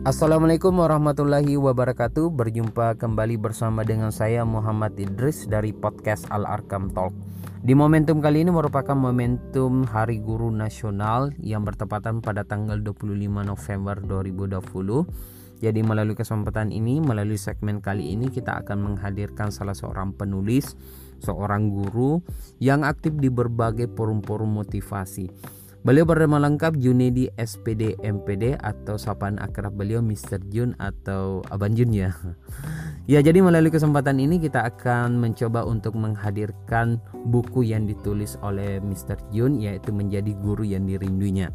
Assalamualaikum warahmatullahi wabarakatuh. Berjumpa kembali bersama dengan saya Muhammad Idris dari podcast Al Arkam Talk. Di momentum kali ini merupakan momentum Hari Guru Nasional yang bertepatan pada tanggal 25 November 2020 Jadi melalui kesempatan ini, melalui segmen kali ini kita akan menghadirkan salah seorang penulis Seorang guru yang aktif di berbagai forum-forum motivasi Beliau bernama lengkap Junedi SPD MPD atau sapaan akrab beliau Mr. Jun atau Aban Jun ya. Ya jadi melalui kesempatan ini kita akan mencoba untuk menghadirkan buku yang ditulis oleh Mr. Jun yaitu menjadi guru yang dirindunya.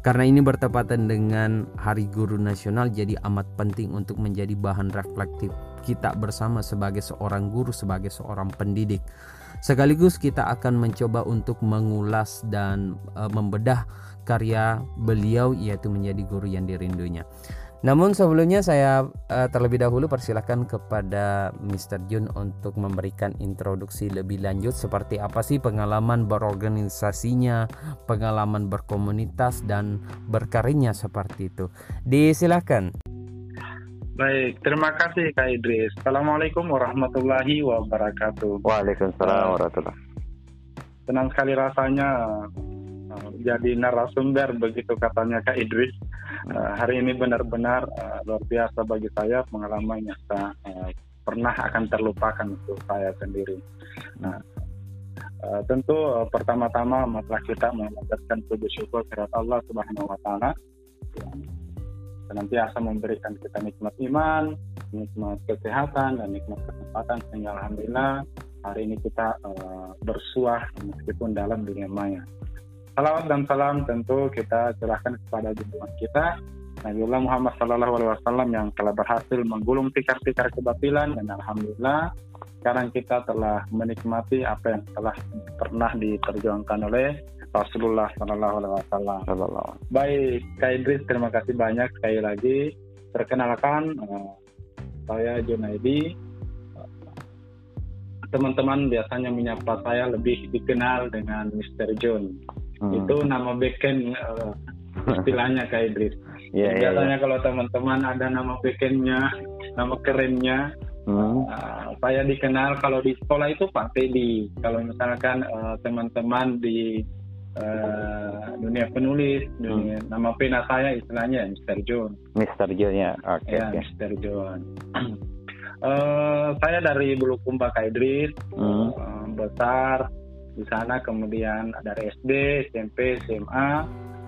Karena ini bertepatan dengan Hari Guru Nasional jadi amat penting untuk menjadi bahan reflektif kita bersama sebagai seorang guru, sebagai seorang pendidik. Sekaligus kita akan mencoba untuk mengulas dan uh, membedah karya beliau yaitu menjadi guru yang dirindunya. Namun sebelumnya saya uh, terlebih dahulu persilahkan kepada Mr. Jun untuk memberikan introduksi lebih lanjut seperti apa sih pengalaman berorganisasinya, pengalaman berkomunitas dan berkaryanya seperti itu. Disilakan. Baik, terima kasih Kak Idris. Assalamualaikum warahmatullahi wabarakatuh. Waalaikumsalam uh, warahmatullahi Senang sekali rasanya uh, jadi narasumber begitu katanya Kak Idris. Uh, hari ini benar-benar uh, luar biasa bagi saya pengalaman yang uh, pernah akan terlupakan untuk saya sendiri. Nah, uh, tentu uh, pertama-tama masalah kita mengajarkan puji syukur kepada Allah Subhanahu wa taala senantiasa memberikan kita nikmat iman, nikmat kesehatan dan nikmat kesempatan sehingga alhamdulillah hari ini kita uh, bersuah meskipun dalam dunia maya. Salawat dan salam tentu kita serahkan kepada junjungan kita Nabiullah Muhammad Sallallahu Alaihi Wasallam yang telah berhasil menggulung tikar-tikar kebatilan dan alhamdulillah sekarang kita telah menikmati apa yang telah pernah diperjuangkan oleh Rasulullah Sallallahu Alaihi Wasallam. Baik, Kak Idris, terima kasih banyak sekali lagi. Perkenalkan, uh, saya Junaidi. Teman-teman biasanya menyapa saya lebih dikenal dengan Mr. John. Hmm. Itu nama beken uh, istilahnya Kak Idris. Yeah, iya, biasanya yeah, kalau teman-teman ada nama bekennya, nama kerennya, Hmm. Uh, saya dikenal kalau di sekolah itu Pak Teddy. Kalau misalkan uh, teman-teman di uh, dunia penulis, dunia hmm. nama pena saya istilahnya Mr. John. Mr. John ya, oke. Okay, ya, okay. Mr. John. uh, saya dari Bulukumba Kaidris, hmm. uh, besar di sana, kemudian dari SD, SMP, SMA.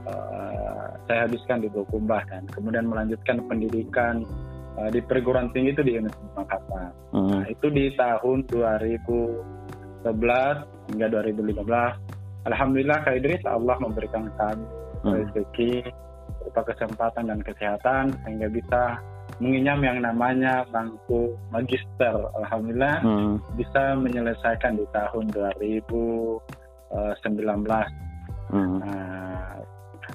Uh, saya habiskan di Bulukumba dan kemudian melanjutkan pendidikan uh, di perguruan tinggi itu di Universitas Makassar. Hmm. Nah, itu di tahun 2011 hingga 2015 Alhamdulillah Kak Idris Allah memberikan kami hmm. rezeki berupa kesempatan dan kesehatan sehingga bisa menginyam yang namanya bangku magister. Alhamdulillah hmm. bisa menyelesaikan di tahun 2019. Eh, hmm. Nah,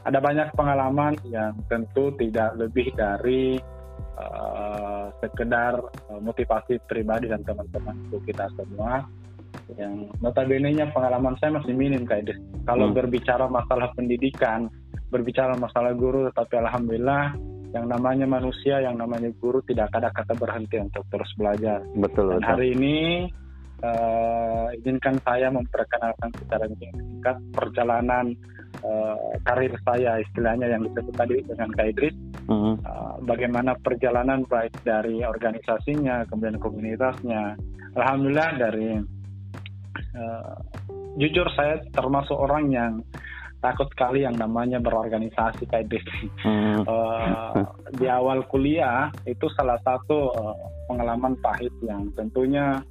ada banyak pengalaman yang tentu tidak lebih dari uh, sekedar uh, motivasi pribadi dan teman-teman untuk kita semua yang notabene-nya pengalaman saya masih minim kayak deh. Kalau hmm. berbicara masalah pendidikan, berbicara masalah guru, tapi alhamdulillah yang namanya manusia, yang namanya guru tidak ada kata berhenti untuk terus belajar. Betul. Dan hari ini uh, izinkan saya memperkenalkan secara singkat perjalanan uh, karir saya istilahnya yang disebut tadi dengan Kak Idris. Uh, bagaimana perjalanan baik dari organisasinya, kemudian komunitasnya. Alhamdulillah dari uh, jujur saya termasuk orang yang takut sekali yang namanya berorganisasi kayak gitu. Hmm. Uh, di awal kuliah itu salah satu uh, pengalaman pahit yang tentunya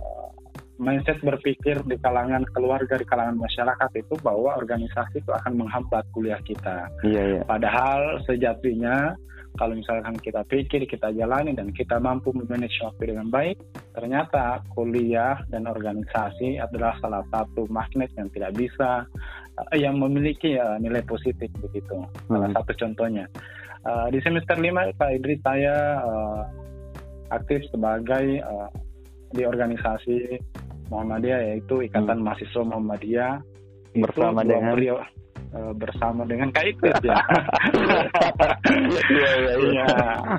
uh, mindset berpikir di kalangan keluarga di kalangan masyarakat itu bahwa organisasi itu akan menghambat kuliah kita. Yeah, yeah. Padahal sejatinya kalau misalkan kita pikir, kita jalani dan kita mampu memanage waktu dengan baik, ternyata kuliah dan organisasi adalah salah satu magnet yang tidak bisa uh, yang memiliki uh, nilai positif begitu. Salah hmm. satu contohnya. Uh, di semester 5 Pak Idris saya uh, aktif sebagai uh, di organisasi Muhammadiyah yaitu Ikatan hmm. Mahasiswa Muhammadiyah bersama dengan beliau uh, bersama dengan Kak Ikut ya. Iya iya iya.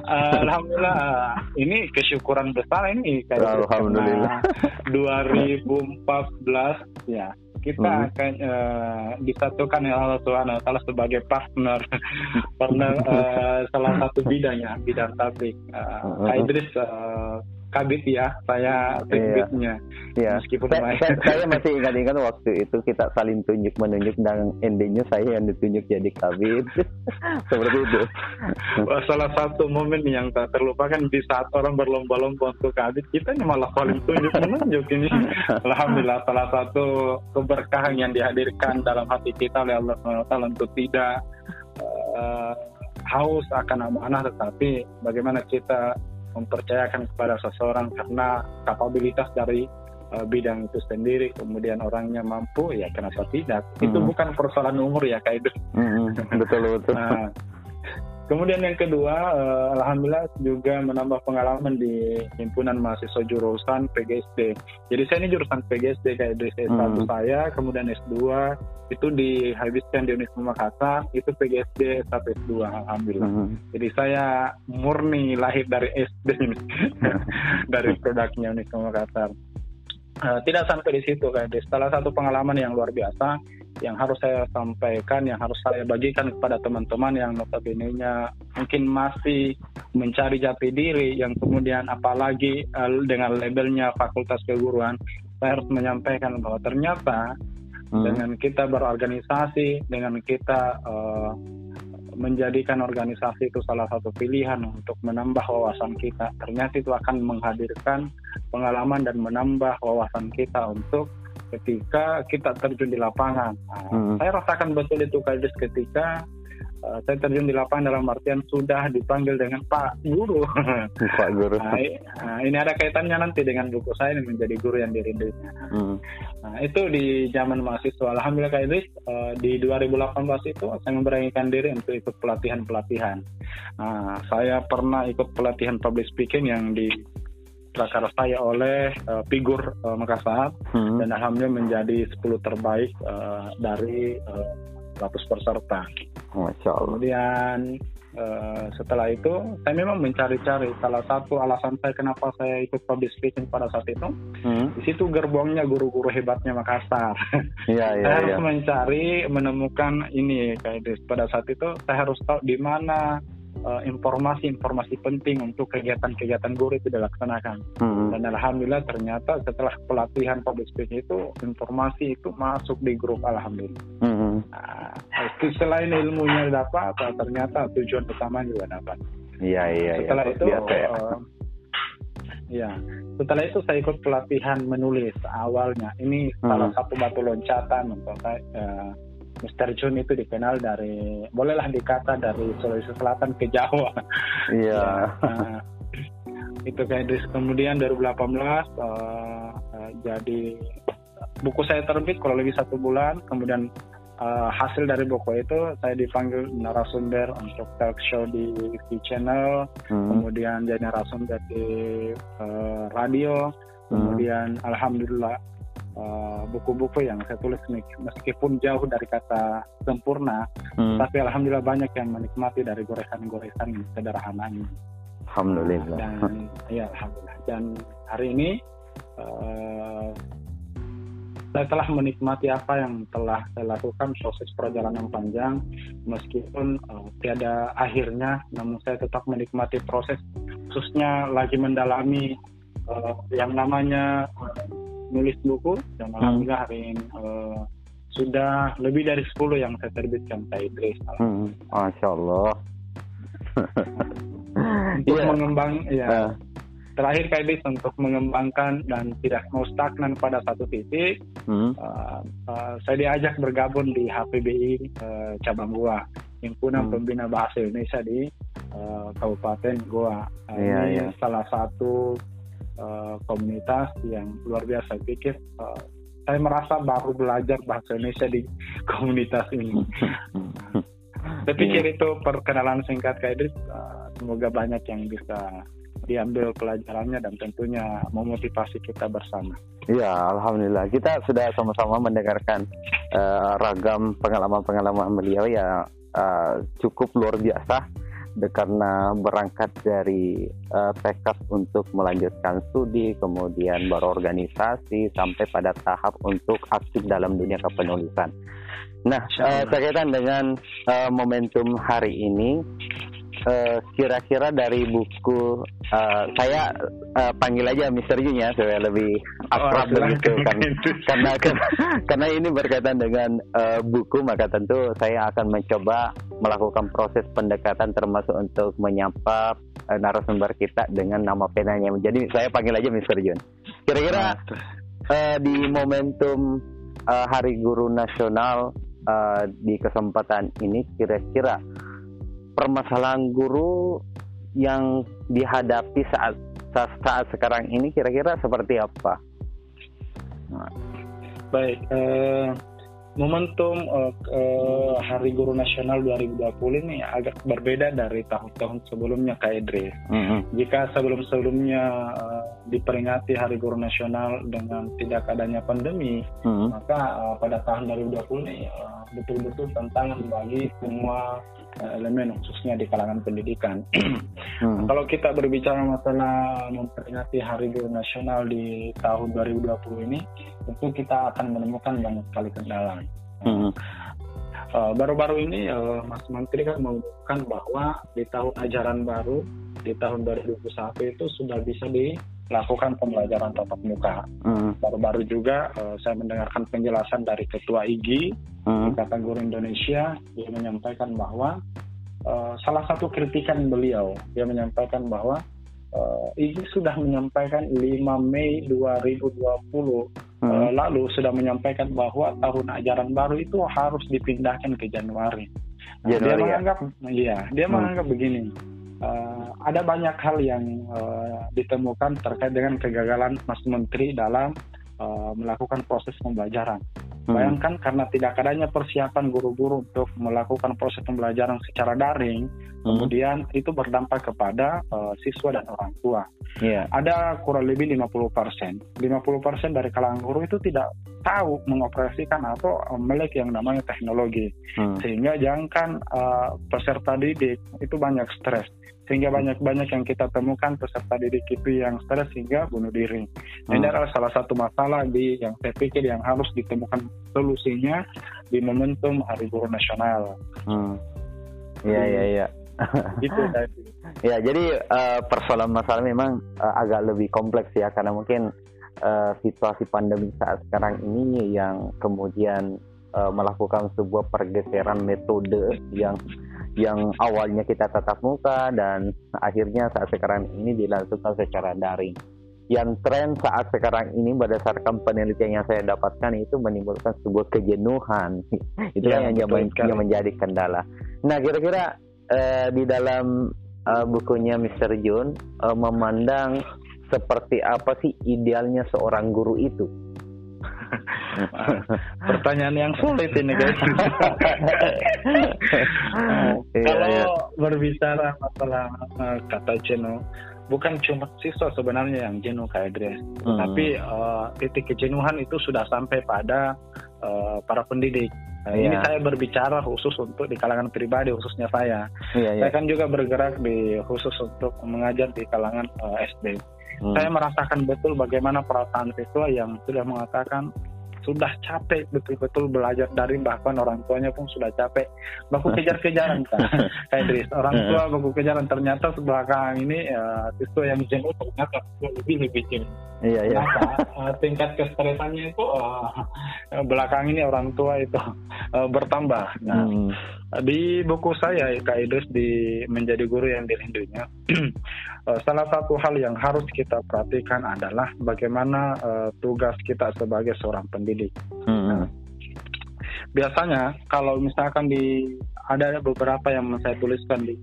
Uh, Alhamdulillah ini kesyukuran besar ini Kak Alhamdulillah. 2014 ya kita hmm. akan uh, disatukan ya Allah Subhanahu Taala sebagai partner partner uh, salah satu bidangnya bidang tablik uh, Kak Idris uh, kabit ya saya tekniknya iya. meskipun saya, saya, saya masih ingat-ingat waktu itu kita saling tunjuk menunjuk dan endingnya saya yang ditunjuk jadi kabit. Seperti itu. Salah satu momen yang tak terlupakan di saat orang berlomba-lomba untuk kabit kita malah paling tunjuk menunjuk ini. Alhamdulillah salah satu keberkahan yang dihadirkan dalam hati kita oleh Allah SWT untuk tidak uh, haus akan amanah tetapi bagaimana kita mempercayakan kepada seseorang karena kapabilitas dari uh, bidang itu sendiri. Kemudian orangnya mampu ya kenapa tidak. Hmm. itu bukan persoalan umur ya kayak itu hmm, betul betul. Nah, Kemudian yang kedua, uh, alhamdulillah juga menambah pengalaman di himpunan mahasiswa jurusan PGSD. Jadi saya ini jurusan PGSD kayak di S1 hmm. saya, kemudian S2 itu dihabiskan di Unisma Makassar, itu PGSD S1 S2 alhamdulillah. Hmm. Jadi saya murni lahir dari SD dari produknya Unisma Makassar. Uh, tidak sampai di situ kayak salah satu pengalaman yang luar biasa yang harus saya sampaikan yang harus saya bagikan kepada teman-teman yang notabene-nya mungkin masih mencari jati diri yang kemudian apalagi uh, dengan labelnya fakultas keguruan saya harus menyampaikan bahwa ternyata hmm. dengan kita berorganisasi dengan kita uh, menjadikan organisasi itu salah satu pilihan untuk menambah wawasan kita. Ternyata itu akan menghadirkan pengalaman dan menambah wawasan kita untuk ketika kita terjun di lapangan. Nah, hmm. Saya rasakan betul itu Kadis ketika uh, saya terjun di lapangan dalam artian sudah dipanggil dengan Pak Guru. Pak Guru. Nah, nah, ini ada kaitannya nanti dengan buku saya yang menjadi guru yang dirindunya. Hmm. Nah, itu di zaman mahasiswa. Alhamdulillah Kak Idris, uh, di 2018 itu saya memberanikan diri untuk ikut pelatihan-pelatihan. Nah, saya pernah ikut pelatihan public speaking yang di prakarya saya oleh uh, figur uh, Makassar hmm. dan alhamdulillah menjadi 10 terbaik uh, dari uh, 100 peserta. Masya Allah. Kemudian uh, setelah itu saya memang mencari-cari salah satu alasan saya kenapa saya ikut public speaking pada saat itu. Hmm. Di situ gerbongnya guru-guru hebatnya Makassar. Iya, iya, saya harus ya. mencari menemukan ini kayak pada saat itu saya harus tahu di mana informasi-informasi uh, penting untuk kegiatan-kegiatan guru itu dilaksanakan. Hmm. Dan alhamdulillah ternyata setelah pelatihan public speaking itu informasi itu masuk di grup alhamdulillah. Hmm. Nah, itu selain ilmunya dapat, ternyata tujuan utama juga dapat. Iya iya. iya. Setelah itu, biasa, ya. Uh, ya. Setelah itu saya ikut pelatihan menulis awalnya. Ini hmm. salah satu batu loncatan untuk saya. Uh, Mr. Jun itu dikenal dari bolehlah dikata dari Sulawesi Selatan ke Jawa. Iya. nah, itu kayak kemudian 2018 uh, uh, jadi buku saya terbit kurang lebih satu bulan kemudian uh, hasil dari buku itu saya dipanggil narasumber untuk talk show di TV channel, hmm. kemudian jadi narasumber di uh, radio, hmm. kemudian uh, buku-buku yang saya tulis meskipun jauh dari kata sempurna, hmm. tapi alhamdulillah banyak yang menikmati dari goresan-goresan sederhana ini. Alhamdulillah. Dan ya alhamdulillah. Dan hari ini uh, saya telah menikmati apa yang telah saya lakukan proses perjalanan panjang meskipun uh, tiada akhirnya namun saya tetap menikmati proses khususnya lagi mendalami uh, yang namanya uh, nulis buku dan hmm. alhamdulillah hari ini uh, sudah lebih dari 10 yang saya terbitkan Pak Idris. Hmm. Masya Allah. Untuk yeah. mengembang ya. Uh terakhir Kak untuk mengembangkan dan tidak mau stagnan pada satu titik, hmm. uh, uh, saya diajak bergabung di HPBI uh, cabang Goa, himpunan hmm. pembina bahasa Indonesia di uh, Kabupaten Goa. Uh, yeah, ini yeah. salah satu uh, komunitas yang luar biasa. Saya pikir uh, saya merasa baru belajar bahasa Indonesia di komunitas ini. Saya pikir yeah. itu perkenalan singkat Kak Idris. Uh, semoga banyak yang bisa diambil pelajarannya dan tentunya memotivasi kita bersama. Iya, alhamdulillah kita sudah sama-sama mendengarkan uh, ragam pengalaman-pengalaman beliau ya uh, cukup luar biasa karena berangkat dari uh, tekad untuk melanjutkan studi, kemudian berorganisasi sampai pada tahap untuk aktif dalam dunia kepenulisan. Nah, uh, berkaitan dengan uh, momentum hari ini, kira kira-kira dari buku uh, saya uh, panggil aja Mister Jun ya supaya lebih akrab oh, begitu kan. Karena karena ini berkaitan dengan uh, buku maka tentu saya akan mencoba melakukan proses pendekatan termasuk untuk menyapa uh, narasumber kita dengan nama penanya. Jadi saya panggil aja Mister Jun kira-kira uh, di momentum uh, Hari Guru Nasional uh, di kesempatan ini kira-kira permasalahan guru yang dihadapi saat saat, saat sekarang ini kira-kira seperti apa? Baik, eh, momentum uh, uh, Hari Guru Nasional 2020 ini agak berbeda dari tahun-tahun sebelumnya Kak Idris. Mm-hmm. Jika sebelum-sebelumnya uh, diperingati Hari Guru Nasional dengan tidak adanya pandemi, mm-hmm. maka uh, pada tahun 2020 ini uh, betul-betul tantangan bagi semua elemen khususnya di kalangan pendidikan. mm-hmm. Kalau kita berbicara masalah memperingati Hari Guru Nasional di tahun 2020 ini, tentu kita akan menemukan banyak sekali kendala. Hmm. Uh, baru-baru ini uh, Mas Menteri kan mengumumkan bahwa di tahun ajaran baru di tahun 2021 itu sudah bisa dilakukan pembelajaran tatap muka. Hmm. Baru-baru juga uh, saya mendengarkan penjelasan dari Ketua IGI hmm. Ikatan Guru Indonesia dia menyampaikan bahwa uh, salah satu kritikan beliau dia menyampaikan bahwa uh, IGI sudah menyampaikan 5 Mei 2020 hmm. uh, lalu sudah menyampaikan bahwa tahun ajaran baru itu harus dipindahkan ke Januari. Nah, Januari dia ya? menganggap, iya, dia hmm. menganggap begini. Uh, ada banyak hal yang uh, ditemukan terkait dengan kegagalan Mas Menteri dalam uh, melakukan proses pembelajaran. Hmm. Bayangkan karena tidak adanya persiapan guru-guru untuk melakukan proses pembelajaran secara daring, hmm. kemudian itu berdampak kepada uh, siswa dan orang tua. Yeah. Ada kurang lebih 50 persen. 50 persen dari kalangan guru itu tidak tahu mengoperasikan atau melek yang namanya teknologi. Hmm. Sehingga jangan uh, peserta didik itu banyak stres sehingga banyak-banyak yang kita temukan peserta didik itu yang stres sehingga bunuh diri. Hmm. Ini adalah salah satu masalah di yang saya pikir yang harus ditemukan solusinya di momentum Hari Guru Nasional. Hmm. Iya iya iya. Itu tadi. ya jadi uh, persoalan masalah memang uh, agak lebih kompleks ya karena mungkin uh, situasi pandemi saat sekarang ini yang kemudian uh, melakukan sebuah pergeseran metode yang yang awalnya kita tatap muka dan akhirnya saat sekarang ini dilakukan secara daring. Yang tren saat sekarang ini berdasarkan penelitian yang saya dapatkan itu menimbulkan sebuah kejenuhan. itu ya, yang, yang menjadi kendala. Nah, kira-kira eh, di dalam eh, bukunya Mr. Jun eh, memandang seperti apa sih idealnya seorang guru itu? Pertanyaan yang sulit ini guys. Iya, Kalau iya. berbicara masalah uh, kata jenuh, bukan cuma siswa sebenarnya yang jenuh kayak Grace, hmm. tapi uh, titik kejenuhan itu sudah sampai pada uh, para pendidik. Nah, yeah. Ini saya berbicara khusus untuk di kalangan pribadi, khususnya saya. Yeah, yeah. Saya kan juga bergerak di khusus untuk mengajar di kalangan uh, SD. Hmm. Saya merasakan betul bagaimana perasaan siswa yang sudah mengatakan sudah capek betul-betul belajar dari bahkan orang tuanya pun sudah capek. Baku kejar-kejaran kan Idris orang tua baku kejaran. Ternyata sebelakang ini uh, siswa yang jenuh ternyata lebih lebih jenuh iya, iya. uh, tingkat kestresannya itu uh, belakang ini orang tua itu uh, bertambah. Nah hmm. di buku saya Kak Idris di menjadi guru yang dirindunya salah satu hal yang harus kita perhatikan adalah bagaimana uh, tugas kita sebagai seorang pendidik Hmm. Nah, biasanya kalau misalkan di ada beberapa yang saya tuliskan di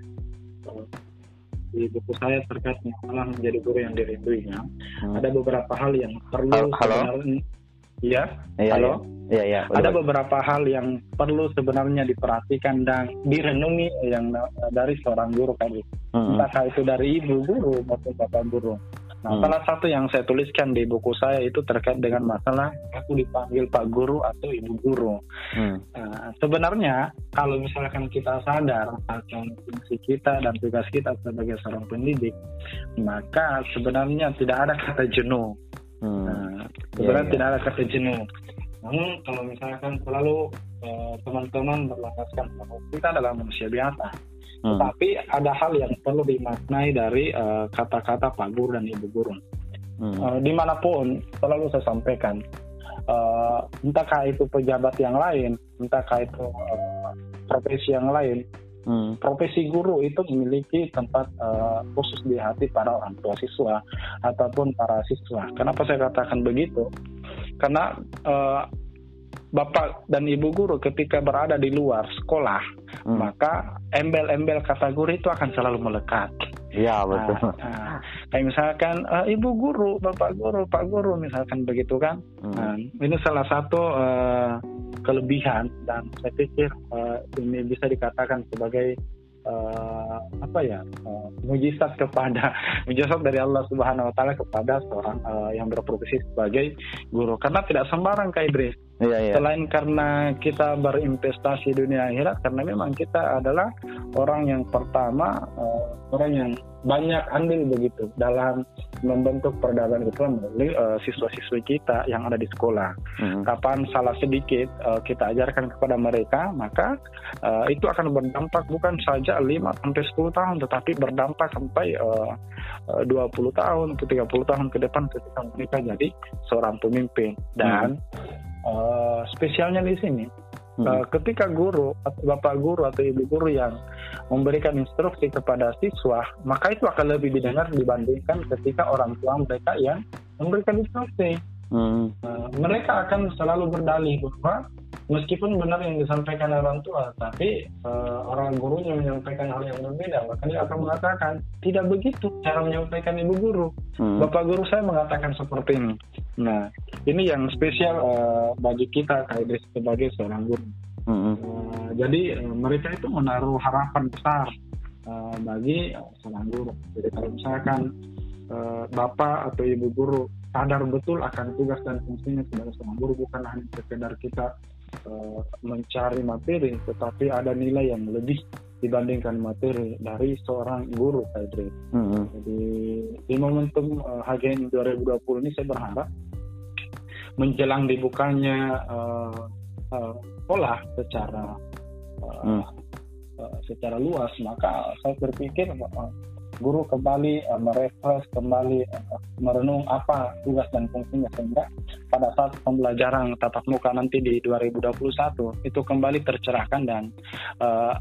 di buku saya terkait masalah menjadi guru yang dirinduinya, hmm. ada beberapa hal yang perlu halo, Iya, iya, halo. Iya, iya. Ada beberapa hal yang perlu sebenarnya diperhatikan dan direnungi yang dari seorang guru tadi. Hmm. Entah itu dari ibu guru maupun bapak guru. Nah, hmm. salah satu yang saya tuliskan di buku saya itu terkait dengan masalah aku dipanggil Pak Guru atau Ibu Guru. Hmm. Nah, sebenarnya kalau misalkan kita sadar akan fungsi kita dan tugas kita sebagai seorang pendidik, maka sebenarnya tidak ada kata jenuh. Hmm. Nah, sebenarnya yeah, yeah. tidak ada kata jenuh. Namun kalau misalkan selalu eh, teman-teman berlandaskan bahwa kita adalah manusia biasa, Hmm. Tapi ada hal yang perlu dimaknai dari uh, kata-kata Pak Guru dan Ibu Guru. Hmm. Uh, di mana pun selalu saya sampaikan, uh, entahkah itu pejabat yang lain, entahkah itu uh, profesi yang lain, hmm. profesi guru itu memiliki tempat uh, khusus di hati para orang tua siswa ataupun para siswa. Kenapa saya katakan begitu? Karena uh, bapak dan ibu guru ketika berada di luar sekolah, hmm. maka embel-embel kategori itu akan selalu melekat. Iya betul. Nah, nah, kayak misalkan uh, ibu guru, bapak guru, pak guru, misalkan begitu kan. Hmm. Nah, ini salah satu uh, kelebihan dan saya pikir uh, ini bisa dikatakan sebagai uh, apa ya uh, mujizat kepada mujizat dari Allah Subhanahu Wa Taala kepada seorang uh, yang berprofesi sebagai guru. Karena tidak sembarang Kak Idris iya, iya. selain karena kita berinvestasi dunia akhirat karena memang kita adalah orang yang pertama uh, orang yang banyak andil begitu dalam membentuk peradaban Islam melalui uh, siswa-siswi kita yang ada di sekolah. Hmm. Kapan salah sedikit uh, kita ajarkan kepada mereka, maka uh, itu akan berdampak bukan saja 5 sampai 10 tahun tetapi berdampak sampai uh, 20 tahun atau 30 tahun ke depan ketika mereka jadi seorang pemimpin dan hmm. Uh, spesialnya di sini Hmm. Uh, ketika guru, atau bapak guru atau ibu guru yang memberikan instruksi kepada siswa, maka itu akan lebih didengar dibandingkan ketika orang tua mereka yang memberikan instruksi. Hmm. Uh, mereka akan selalu berdalih bahwa meskipun benar yang disampaikan orang tua, tapi uh, orang gurunya menyampaikan hal yang berbeda, maka dia akan mengatakan tidak begitu cara menyampaikan ibu guru. Hmm. Bapak guru saya mengatakan seperti ini. Nah, ini yang spesial uh, bagi kita kayak sebagai seorang guru. Hmm. Uh, jadi uh, mereka itu menaruh harapan besar uh, bagi uh, seorang guru. Jadi kalau misalkan uh, bapak atau ibu guru sadar betul akan tugas dan fungsinya sebagai seorang guru bukan hanya sekedar kita uh, mencari materi, tetapi ada nilai yang lebih dibandingkan materi dari seorang guru Pak Mm-hmm. Jadi di momentum uh, HGN 2020 ini saya berharap menjelang dibukanya uh, uh, sekolah secara uh, mm. uh, secara luas, maka saya berpikir uh, guru kembali uh, merefresh kembali uh, merenung apa tugas dan fungsinya sehingga pada saat pembelajaran tatap muka nanti di 2021 itu kembali tercerahkan dan uh,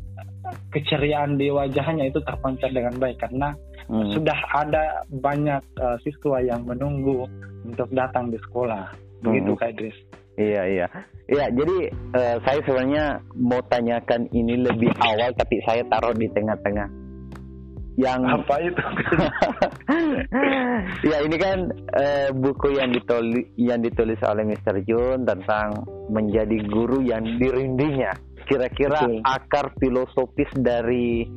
keceriaan di wajahnya itu terpancar dengan baik karena hmm. sudah ada banyak uh, siswa yang menunggu untuk datang di sekolah begitu hmm. Kak Idris Iya iya iya jadi uh, saya sebenarnya mau tanyakan ini lebih awal tapi saya taruh di tengah-tengah yang apa itu? Ya ini kan uh, buku yang ditulis yang ditulis oleh Mr. Jun tentang menjadi guru yang dirindinya kira-kira akar filosofis dari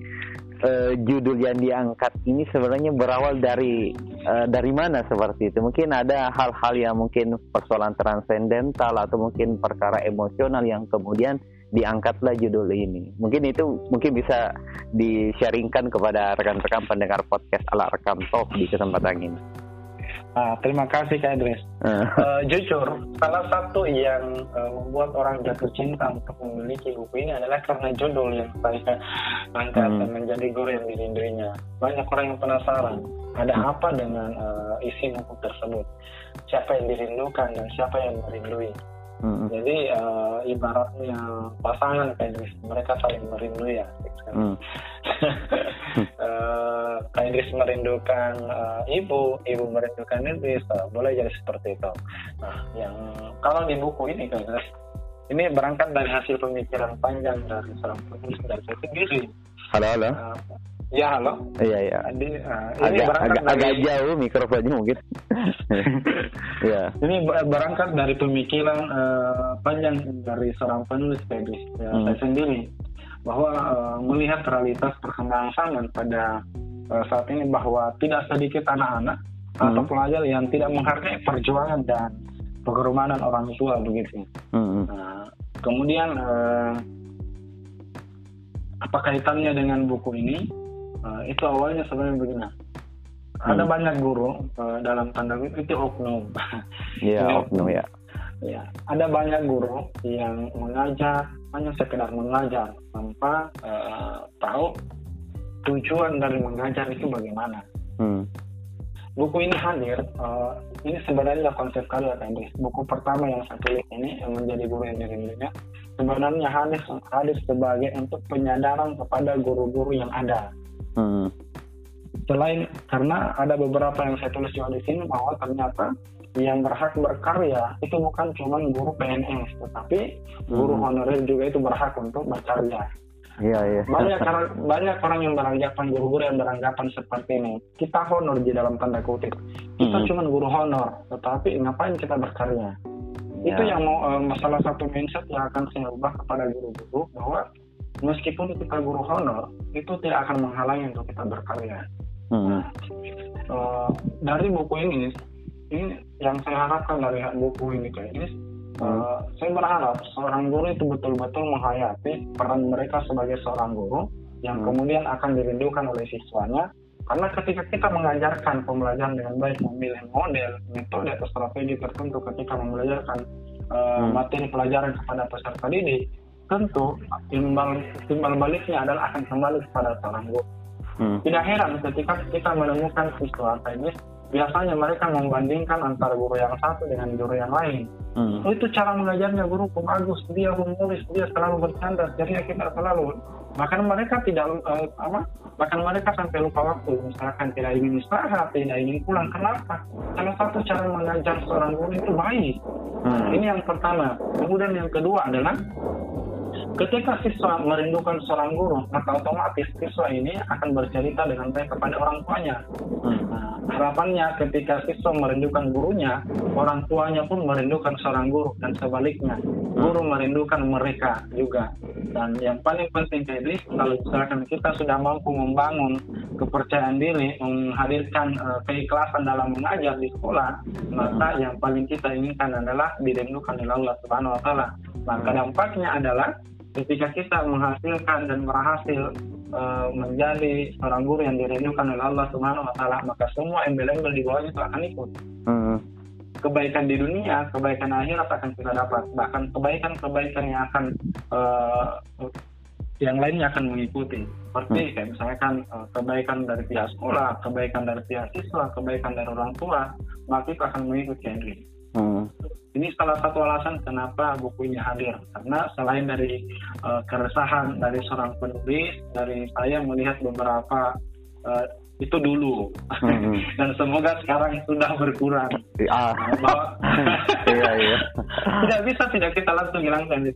uh, judul yang diangkat ini sebenarnya berawal dari uh, dari mana seperti itu? Mungkin ada hal-hal yang mungkin persoalan transendental atau mungkin perkara emosional yang kemudian diangkatlah judul ini. Mungkin itu mungkin bisa di-sharingkan kepada rekan-rekan pendengar podcast ala rekam talk di kesempatan ini. Ah, terima kasih Kak Idris. Uh. Uh, jujur, salah satu yang uh, membuat orang jatuh cinta untuk memiliki buku ini adalah karena judul yang saya angkat hmm. menjadi guru yang dirindrinya. Banyak orang yang penasaran, ada hmm. apa dengan uh, isi buku tersebut? Siapa yang dirindukan dan siapa yang merindui? Hmm. Jadi uh, ibaratnya pasangan kayak mereka saling merindu ya. Hmm. uh, Kak Idris merindukan uh, ibu, ibu merindukan Idris, uh, boleh jadi seperti itu. Nah, yang kalau di buku ini Idris, ini berangkat dari hasil pemikiran panjang dari seorang penulis dari sendiri. Halo, halo. Uh, Ya halo. Iya iya. Jadi, uh, ini agak, agak, dari, agak jauh mikrofonnya mungkin. Iya. Ini berangkat dari pemikiran uh, panjang dari seorang penulis Febri ya, hmm. saya sendiri bahwa uh, melihat realitas perkembangan zaman pada uh, saat ini bahwa tidak sedikit anak-anak hmm. atau pelajar yang tidak menghargai perjuangan dan pengorbanan orang tua begitu. Hmm. Nah, kemudian uh, apa kaitannya dengan buku ini? Uh, itu awalnya sebenarnya begini. Hmm. Ada banyak guru uh, dalam tanda kutip itu oknum. Iya, yeah, oknum ya. Ya, ada banyak guru yang mengajar hanya sekedar mengajar tanpa uh, tahu tujuan dari mengajar itu bagaimana. Hmm. Buku ini hadir, uh, ini sebenarnya konsep kalian tadi. Buku pertama yang saya tulis ini yang menjadi guru yang dirindunya sebenarnya hadir hadir sebagai untuk penyadaran kepada guru-guru yang ada. Hmm. Selain karena ada beberapa yang saya tulis juga di sini bahwa ternyata yang berhak berkarya itu bukan cuma guru PNS, tetapi guru hmm. honorer juga itu berhak untuk berkarya. Iya, iya. Banyak banyak orang yang beranggapan guru-guru yang beranggapan seperti ini. Kita honor di dalam tanda kutip. Kita hmm. cuma guru honor, tetapi ngapain kita berkarya? Ya. Itu yang mau uh, masalah satu mindset yang akan saya ubah kepada guru-guru bahwa meskipun kita guru honor, itu tidak akan menghalangi untuk kita berkarya. Hmm. Uh, dari buku ini, ini yang saya harapkan dari buku ini kayak ini Uh, saya berharap seorang guru itu betul-betul menghayati peran mereka sebagai seorang guru yang hmm. kemudian akan dirindukan oleh siswanya karena ketika kita mengajarkan pembelajaran dengan baik memilih model metode atau strategi tertentu ketika membelajarkan uh, hmm. materi pelajaran kepada peserta didik tentu timbal timbal baliknya adalah akan kembali kepada guru hmm. tidak heran ketika kita menemukan siswa teknis biasanya mereka membandingkan antara guru yang satu dengan guru yang lain. Hmm. Itu cara mengajarnya guru bagus, dia menulis, dia selalu bercanda, jadi kita selalu. Bahkan mereka tidak uh, apa? Bahkan mereka sampai lupa waktu, misalkan tidak ingin istirahat, tidak ingin pulang. Kenapa? Salah satu cara mengajar seorang guru itu baik. Hmm. Ini yang pertama. Kemudian yang kedua adalah Ketika siswa merindukan seorang guru, maka otomatis siswa ini akan bercerita dengan baik kepada orang tuanya. Nah, harapannya ketika siswa merindukan gurunya, orang tuanya pun merindukan seorang guru dan sebaliknya. Guru merindukan mereka juga. Dan yang paling penting jadi kalau misalkan kita sudah mampu membangun kepercayaan diri, menghadirkan uh, keikhlasan dalam mengajar di sekolah, maka yang paling kita inginkan adalah dirindukan oleh Allah Subhanahu wa taala. Maka dampaknya adalah ketika kita menghasilkan dan berhasil uh, menjadi seorang guru yang dirindukan oleh Allah Subhanahu wa taala, maka semua embel-embel di bawahnya itu akan ikut. Hmm. Kebaikan di dunia, kebaikan akhirat akan kita dapat. Bahkan kebaikan-kebaikan yang akan uh, yang lainnya akan mengikuti. Seperti hmm. kayak misalkan uh, kebaikan dari pihak sekolah, kebaikan dari pihak siswa, kebaikan dari orang tua, maka itu akan mengikuti Henry. Hmm. Ini salah satu alasan kenapa buku ini hadir. Karena selain dari uh, keresahan dari seorang penulis, dari saya melihat beberapa uh, itu dulu hmm. dan semoga sekarang sudah berkurang. Ah. Bahwa iya, iya. tidak bisa tidak kita langsung hilangkan di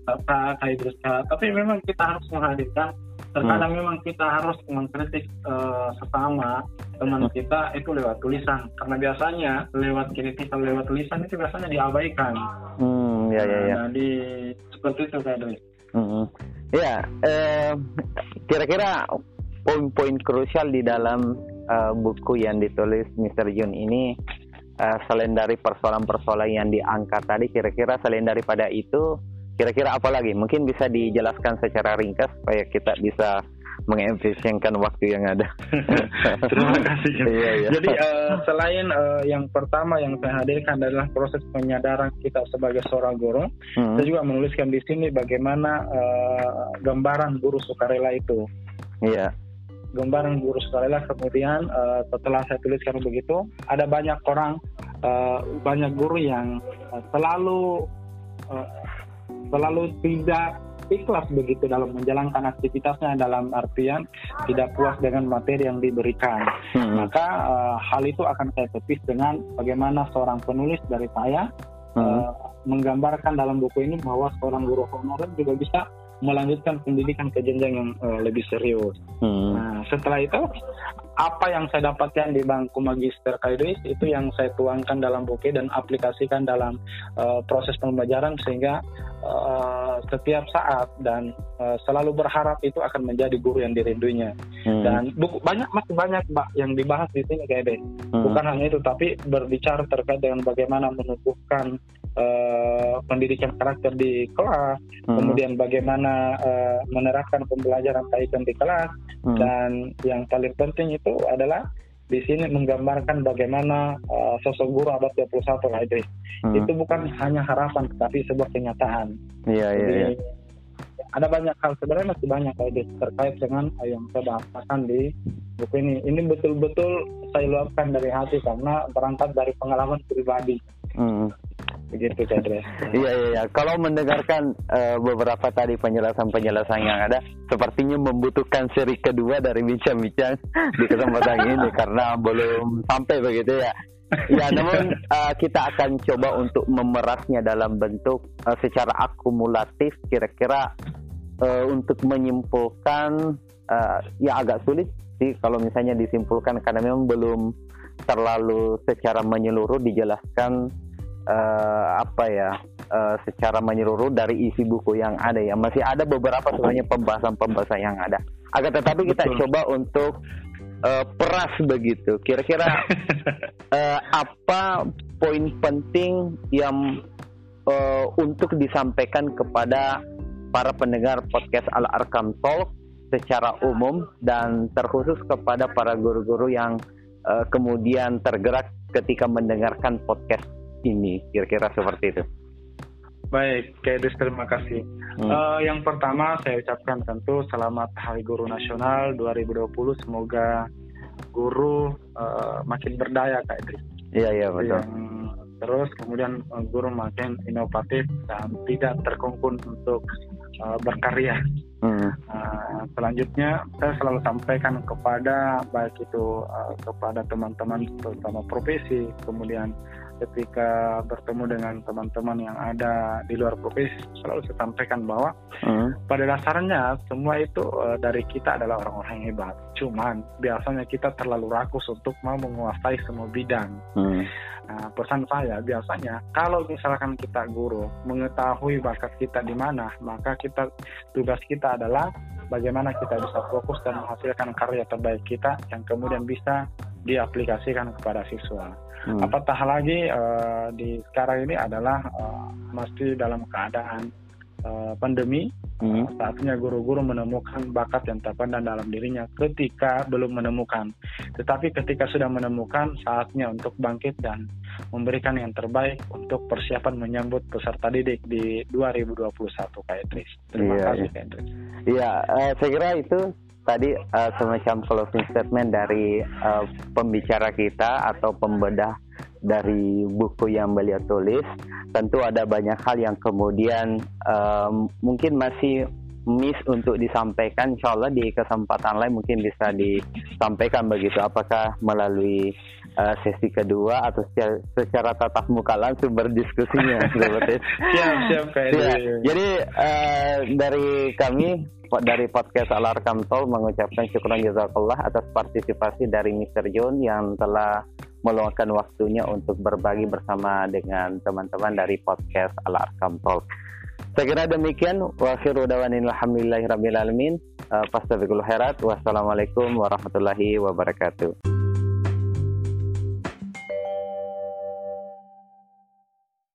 kayak tapi memang kita harus menghadirkan terkadang hmm. memang kita harus mengkritik uh, sesama teman hmm. kita itu lewat tulisan karena biasanya lewat kritik atau lewat tulisan itu biasanya diabaikan hmm ya ya ya jadi seperti itu kayak itu hmm. ya eh, kira-kira poin-poin krusial di dalam uh, buku yang ditulis Mr. Jun ini uh, selain dari persoalan-persoalan yang diangkat tadi kira-kira selain daripada itu Kira-kira apa lagi? Mungkin bisa dijelaskan secara ringkas supaya kita bisa mengefisienkan waktu yang ada. Terima kasih. iya, iya. Jadi uh, selain uh, yang pertama yang saya hadirkan adalah proses penyadaran kita sebagai seorang guru, hmm. saya juga menuliskan di sini bagaimana uh, gambaran guru sukarela itu. Iya. Gambaran guru sukarela kemudian uh, setelah saya tuliskan begitu, ada banyak orang, uh, banyak guru yang uh, selalu uh, selalu tidak ikhlas begitu dalam menjalankan aktivitasnya dalam artian tidak puas dengan materi yang diberikan. Hmm. Maka uh, hal itu akan saya tepis dengan bagaimana seorang penulis dari saya hmm. uh, menggambarkan dalam buku ini bahwa seorang guru honorer juga bisa melanjutkan pendidikan ke jenjang yang uh, lebih serius. Hmm. Nah, setelah itu apa yang saya dapatkan di bangku magister Kaidris itu yang saya tuangkan dalam buku dan aplikasikan dalam uh, proses pembelajaran sehingga uh, setiap saat dan uh, selalu berharap itu akan menjadi guru yang dirinduinya hmm. dan buku banyak masih banyak mbak yang dibahas di sini kayak deh hmm. bukan hanya itu tapi berbicara terkait dengan bagaimana menumbuhkan uh, pendidikan karakter di kelas, hmm. kemudian bagaimana uh, menerapkan pembelajaran kaitan di kelas, hmm. dan yang paling penting itu adalah di sini menggambarkan bagaimana uh, sosok guru abad 21 Pak Idris. Hmm. Itu bukan hanya harapan, tapi sebuah kenyataan. Iya, iya, iya. Ada banyak hal sebenarnya masih banyak Pak Idris terkait dengan yang saya bahasakan di buku ini. Ini betul-betul saya luapkan dari hati karena berangkat dari pengalaman pribadi. Hmm begitu Chandra. iya iya iya. Kalau mendengarkan uh, beberapa tadi penjelasan-penjelasan yang ada, sepertinya membutuhkan seri kedua dari bincang-bincang di kesempatan ini karena belum sampai begitu ya. Ya, namun uh, kita akan coba untuk memerasnya dalam bentuk uh, secara akumulatif kira-kira uh, untuk menyimpulkan uh, ya agak sulit sih kalau misalnya disimpulkan karena memang belum terlalu secara menyeluruh dijelaskan uh, apa ya uh, secara menyeluruh dari isi buku yang ada ya. Masih ada beberapa sebenarnya pembahasan-pembahasan yang ada. Agar tetapi kita Betul. coba untuk uh, peras begitu. Kira-kira uh, apa poin penting yang uh, untuk disampaikan kepada para pendengar podcast Al Arkam Talk secara umum dan terkhusus kepada para guru-guru yang uh, kemudian tergerak ketika mendengarkan podcast ini kira-kira seperti itu Baik, Kedis terima kasih. Hmm. Uh, yang pertama saya ucapkan tentu selamat Hari Guru Nasional 2020. Semoga guru uh, makin berdaya Kak Idris. Iya iya betul. Yang, terus kemudian uh, guru makin inovatif dan tidak terkungkung untuk uh, berkarya. Hmm. Uh, selanjutnya saya selalu sampaikan kepada baik itu uh, kepada teman-teman terutama profesi, kemudian ketika bertemu dengan teman-teman yang ada di luar profesi selalu saya sampaikan bahwa hmm. pada dasarnya semua itu uh, dari kita adalah orang-orang yang hebat. Cuman biasanya kita terlalu rakus untuk mau menguasai semua bidang. Hmm. Nah, pesan saya biasanya kalau misalkan kita guru mengetahui bakat kita di mana, maka kita tugas kita adalah bagaimana kita bisa fokus dan menghasilkan karya terbaik kita yang kemudian bisa diaplikasikan kepada siswa. Hmm. Apatah lagi uh, di sekarang ini adalah uh, masih dalam keadaan uh, pandemi. Hmm. saatnya guru-guru menemukan bakat yang terpendam dalam dirinya ketika belum menemukan. Tetapi ketika sudah menemukan, saatnya untuk bangkit dan memberikan yang terbaik untuk persiapan menyambut peserta didik di 2021 Kak Idris. Terima iya, kasih iya. Kak Idris. Iya, uh, saya kira itu tadi uh, semacam closing statement dari uh, pembicara kita atau pembedah dari buku yang beliau tulis. Tentu ada banyak hal yang kemudian uh, mungkin masih miss untuk disampaikan. Insya Allah di kesempatan lain mungkin bisa disampaikan begitu. Apakah melalui uh, sesi kedua atau secara, secara tatap muka langsung berdiskusinya seperti siap siap kayak ya. Jadi uh, dari kami dari podcast Alarkam Tol mengucapkan syukuran jazakallah atas partisipasi dari Mr. John yang telah meluangkan waktunya untuk berbagi bersama dengan teman-teman dari podcast Alarkam Tol. Saya kira demikian. Wa akhiru dawanin alhamdulillahi rabbil alamin. Uh, Wassalamualaikum warahmatullahi wabarakatuh.